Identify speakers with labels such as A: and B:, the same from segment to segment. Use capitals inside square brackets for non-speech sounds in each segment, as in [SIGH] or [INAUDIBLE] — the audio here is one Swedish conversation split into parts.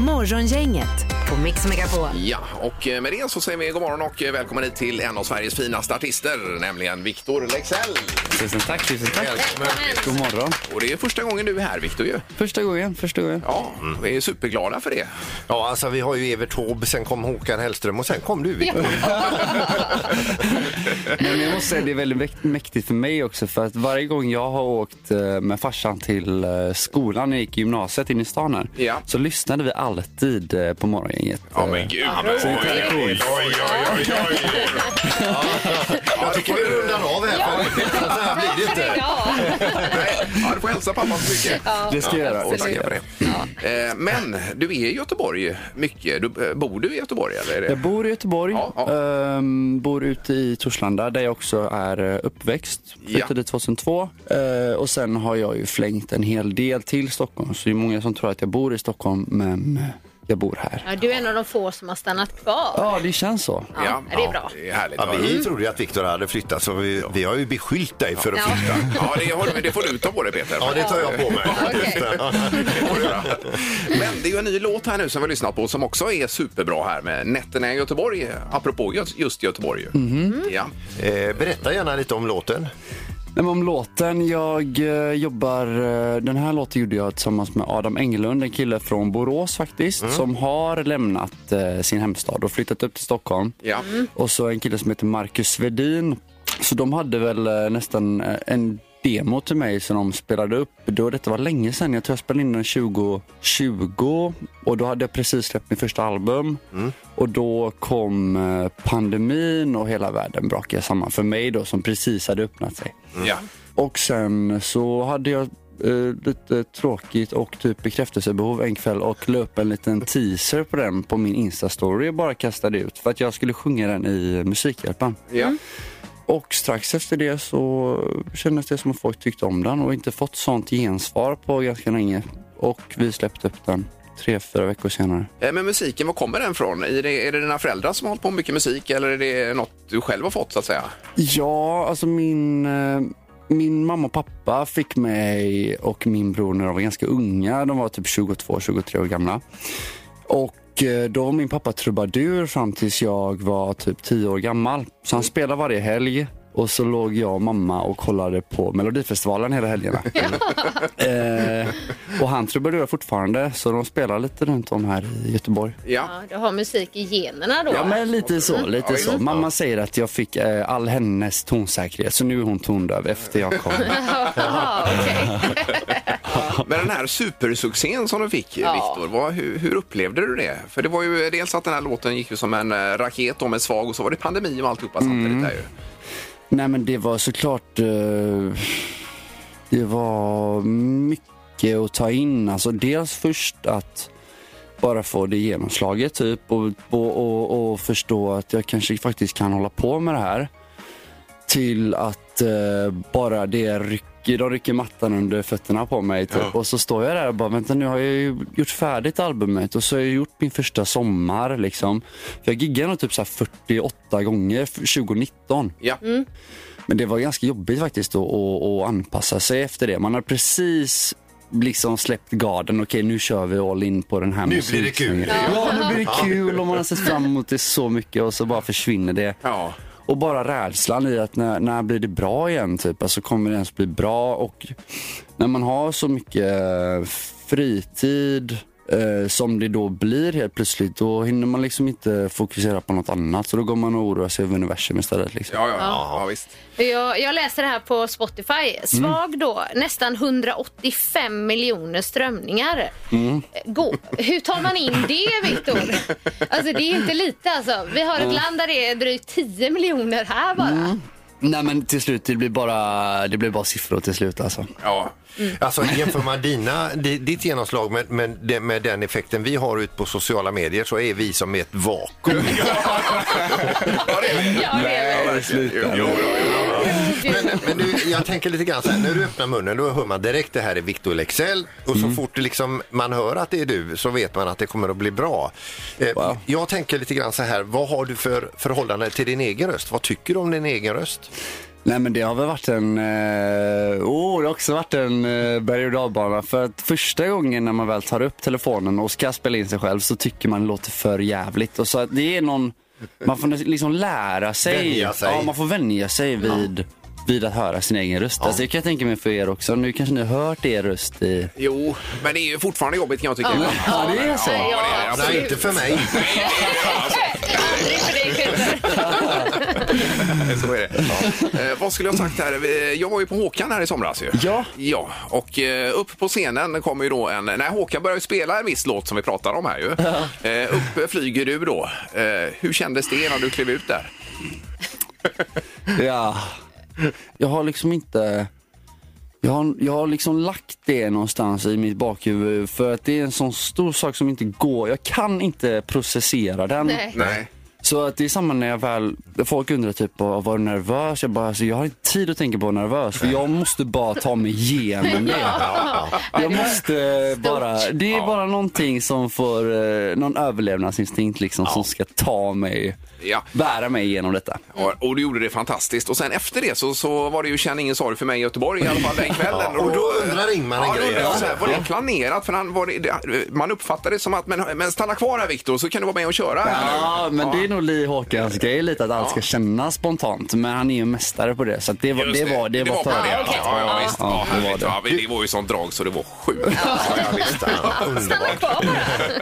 A: Morgongänget på Mix Megapol.
B: Ja, och eh, med det så säger vi god morgon och eh, välkommen hit till en av Sveriges finaste artister, nämligen Victor Lexell.
C: Tusen tack, tusen tack.
B: Välkommen.
C: God morgon.
B: Och det är första gången du är här, Victor ju.
C: Första gången, första gången.
B: Ja, vi är superglada för det.
D: Ja, alltså vi har ju Evert Taube, sen kom Håkan Hellström och sen kom du Victor. [LAUGHS]
C: Men jag måste säga det är väldigt mäkt- mäktigt för mig också för att varje gång jag har åkt eh, med farsan till skolan när jag gick i gymnasiet inne i stan här
B: Ja.
C: så lyssnade vi alltid på morgongänget.
B: Ja, men gud.
C: Är tradition.
B: Oj, oj, oj, oj.
D: Jag tycker vi rundar av här för så här blir det inte.
B: Ja, du får hälsa pappa så mycket.
C: Det ska jag göra.
B: Och tacka för det. Eh, Men du är i Göteborg mycket. Du, eh, bor du i Göteborg? Eller är det?
C: Jag bor i Göteborg,
B: Ja, ja.
C: ehm, bor ute i Torslanda där jag också är eh, uppväxt. Flyttade
B: Ja.
C: dit 2002 eh, och sen har jag ju flängt en hel del till Stockholm. Så det är många som tror att jag bor i Stockholm men eh, jag bor här.
E: Ja, du är en av de få som har stannat kvar.
C: Ja, det känns så.
E: Ja, det är bra.
B: Det är härligt.
D: Ja, vi trodde ju att Victor hade flyttat så vi, vi har ju beskyllt dig för att
E: Ja.
D: flytta.
B: Ja, det, har, det får du ta på dig Peter.
D: Ja, det tar jag på mig.
E: Okej. [LAUGHS]
B: Det får du göra. Men det är ju en ny låt här nu som vi har lyssnat på som också är superbra här med Nätterna i Göteborg, apropå just- just Göteborg. ju. Ja.
D: Eh, berätta gärna lite om låten.
C: Nej, men om låten, jag eh, jobbar, eh, den här låten gjorde jag tillsammans med Adam Englund, en kille från Borås faktiskt, som har lämnat eh, sin hemstad och flyttat upp till Stockholm.
B: Ja.
C: Och så en kille som heter Marcus Svedin. Så de hade väl eh, nästan eh, en demo till mig som de spelade upp. Då, detta var länge sedan, jag tror jag spelade in den 2020 och då hade jag precis släppt min första album. Och då kom eh, pandemin och hela världen brakade samman för mig då som precis hade öppnat sig.
B: Ja.
C: Och sen så hade jag eh, lite tråkigt och typ bekräftelsebehov en kväll och la upp en liten teaser på den på min Insta-story och bara kastade ut för att jag skulle sjunga den i Musikhjälpen.
B: Ja.
C: Och strax efter det så kändes det som att folk tyckte om den och inte fått sånt gensvar på ganska länge. Och vi släppte upp den tre, fyra veckor senare.
B: Eh, Men musiken, var kommer den ifrån? Är det, är det dina föräldrar som har hållit på med mycket musik eller är det något du själv har fått så att säga?
C: Ja, alltså min, eh, min mamma och pappa fick mig och min bror när de var ganska unga. De var typ 22-23 år gamla. Och då var min pappa trubadur fram tills jag var typ 10 år gammal. Så han spelade varje helg. Och så låg jag och mamma och kollade på Melodifestivalen hela helgerna. [LAUGHS] eh, och han trubadurar fortfarande, så de spelar lite runt om här i Göteborg.
B: Ja.
E: Ja, du har musik i generna då.
C: Ja men lite så, lite
B: Ja,
C: så. Mamma säger att jag fick eh, all hennes tonsäkerhet så nu är hon tondöv efter jag kom. [LAUGHS]
E: Jaha, okej. [LAUGHS] [LAUGHS]
B: Men den här supersuccén som du fick,
E: Ja.
B: Viktor, vad- hur, hur upplevde du det? För det var ju dels att den här låten gick ju som en eh, raket om en svag och så var det pandemi och alltihopa samtidigt där ju.
C: Nej men det var såklart, eh, det var mycket att ta in. Alltså dels först att bara få det genomslaget typ och, och, och, och förstå att jag kanske faktiskt kan hålla på med det här. Till att bara det rycker, de rycker mattan under fötterna på mig typ. Och så står jag där och bara, vänta nu har jag ju gjort färdigt albumet och så har jag gjort min första sommar liksom. För jag giggade nog typ så här 48 gånger för 2019.
B: Ja.
C: Men det var ganska jobbigt faktiskt att, att, att anpassa sig efter det. Man har precis liksom släppt garden. Okej, nu kör vi all in på den här
D: Nu blir det kul.
C: Ja, nu blir det kul [LAUGHS] och man har sett fram emot det så mycket och så bara försvinner det.
B: Ja.
C: Och bara rädslan i att när, när blir det bra igen? Typ? Alltså kommer det ens bli bra? Och när man har så mycket fritid eh, som det då blir helt plötsligt, då hinner man liksom inte fokusera på något annat. Så då går man och oroar sig över universum istället. Liksom.
B: Ja, ja, ja. ja, visst.
E: Jag, jag läser det här på Spotify. Svag då, nästan 185 miljoner strömningar. Gå. Hur tar man in det, [LAUGHS] Viktor? Alltså det är inte lite alltså. Vi har ett land där det är drygt 10 miljoner här bara.
C: Nej men till slut, det blir bara, det blir bara siffror till slut alltså.
B: Ja.
D: Alltså jämför man dina, di- ditt genomslag med, med, med den effekten vi har ut på sociala medier så är vi som ett vakuum. [LAUGHS]
B: ja, det är det.
E: Ja, det är.
B: Jo, jo, jo.
D: Men, men du, jag tänker lite grann så här, när du öppnar munnen då hör man direkt det här är Victor Lexell och så fort det liksom, man hör att det är du så vet man att det kommer att bli bra. Eh,
C: Wow.
D: Jag tänker lite grann så här, vad har du för förhållande till din egen röst? Vad tycker du om din egen röst?
C: Nej men det har väl varit en, eh, oh, det har också varit en eh, berg och dalbana. För att första gången när man väl tar upp telefonen och ska spela in sig själv så tycker man det låter för jävligt. Och så att det är någon, man får liksom lära sig.
D: Vänja sig.
C: Ja, man får vänja sig vid, vid att höra sin egen röst. Alltså, det kan jag tänka mig för er också. Nu kanske ni har hört er röst i...
B: Jo, men det är ju fortfarande jobbigt kan jag tycka.
C: Ja, det är så.
B: Ja, det är
E: Ja,
B: absolut.
D: Nej, inte för mig.
E: Aldrig för dig Peter.
B: Så är det. Eh, vad skulle jag ha sagt här? Jag var ju på Håkan här i somras ju.
C: Ja.
B: Ja, och eh, upp på scenen kommer ju då en... Nej, Håkan börjar ju spela en viss låt som vi pratar om här ju. Eh, upp flyger du då. Eh, hur kändes det när du klev ut där?
C: Ja, jag har liksom inte... Jag har, jag har liksom lagt det någonstans i mitt bakhuvud för att det är en sån stor sak som inte går. Jag kan inte processera den.
E: Nej.
B: Nej.
C: Så att det är samma när jag väl, folk undrar typ, "Åh, var du nervös? Jag bara, alltså, jag har inte tid att tänka på att vara nervös för jag måste bara ta mig igenom det. Jag måste bara, det är bara någonting som får, eh, någon överlevnadsinstinkt liksom som ska ta mig, bära mig igenom detta.
B: Och, och du gjorde det fantastiskt. Och sen efter det så, så var det ju Känn ingen sorg för mig i Göteborg i alla fall den kvällen.
D: och då undrar Ingmar en
B: ja,
D: grej.
B: undrar jag så här, Var det planerat? För han, var det, man uppfattade det som att, men, men stanna kvar här Viktor så kan du vara med och köra.
C: Ja, men det är nog Li Håkans grej lite att allt ska kännas spontant. Men han är ju mästare på det. Så att det, var,
B: Just
C: det, var, det, var
B: var
C: fördel.
B: ja, ja, ja, visst. Ja,
C: Ja, det var det.
B: Ja, det var ju sånt drag så det var sjukt.
E: Stanna kvar.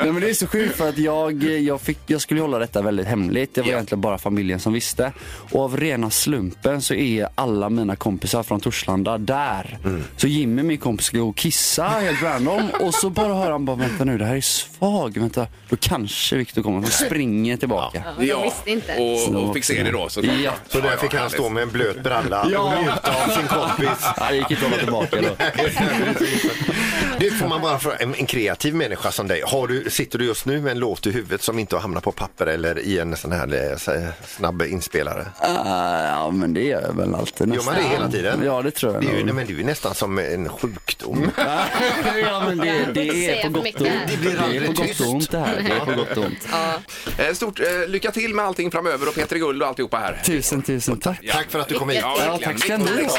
C: Nej, men det är så sjukt för att jag, jag, fick, jag skulle hålla detta väldigt hemligt. Det var egentligen bara familjen som visste. Och av rena slumpen så är alla mina kompisar från Torslanda där.
B: Mm.
C: Så Jimmy, min kompis, ska gå och kissa helt random. Och så bara hör han bara, vänta nu, det här är svag. Vänta, då kanske Viktor kommer. Så springer tillbaka.
E: Ja, de visste inte.
B: Och, och fick se det då. Så
C: Ja.
D: Så där fick han stå med en blöt bralla och njuta av sin kompis.
C: Det gick inte att hålla tillbaka då. [LAUGHS]
D: Det får man bara fråga, en, en kreativ människa som dig. Har du, sitter du just nu med en låt i huvudet som inte har hamnat på papper eller i en sån här eh, så här snabb inspelare?
C: Ah, ja, men det gör jag väl alltid
D: Gör
C: nästan.
D: man det hela tiden?
C: Ja, det tror jag
D: Det är ju, men det är nästan som en sjukdom. [LAUGHS]
C: ja, men det, det är på gott och
E: mycket
C: ont. Det,
D: Det blir
C: är
D: aldrig
C: på gott
D: tyst.
C: och ont det här. Det är på gott och ont.
B: Eh, Stort eh, lycka till med allting framöver och Peter Guld och alltihopa här.
C: Tusen, tusen tack.
D: Tack för att du kom hit.
B: Ja,
C: Ja, tack ska ni ha.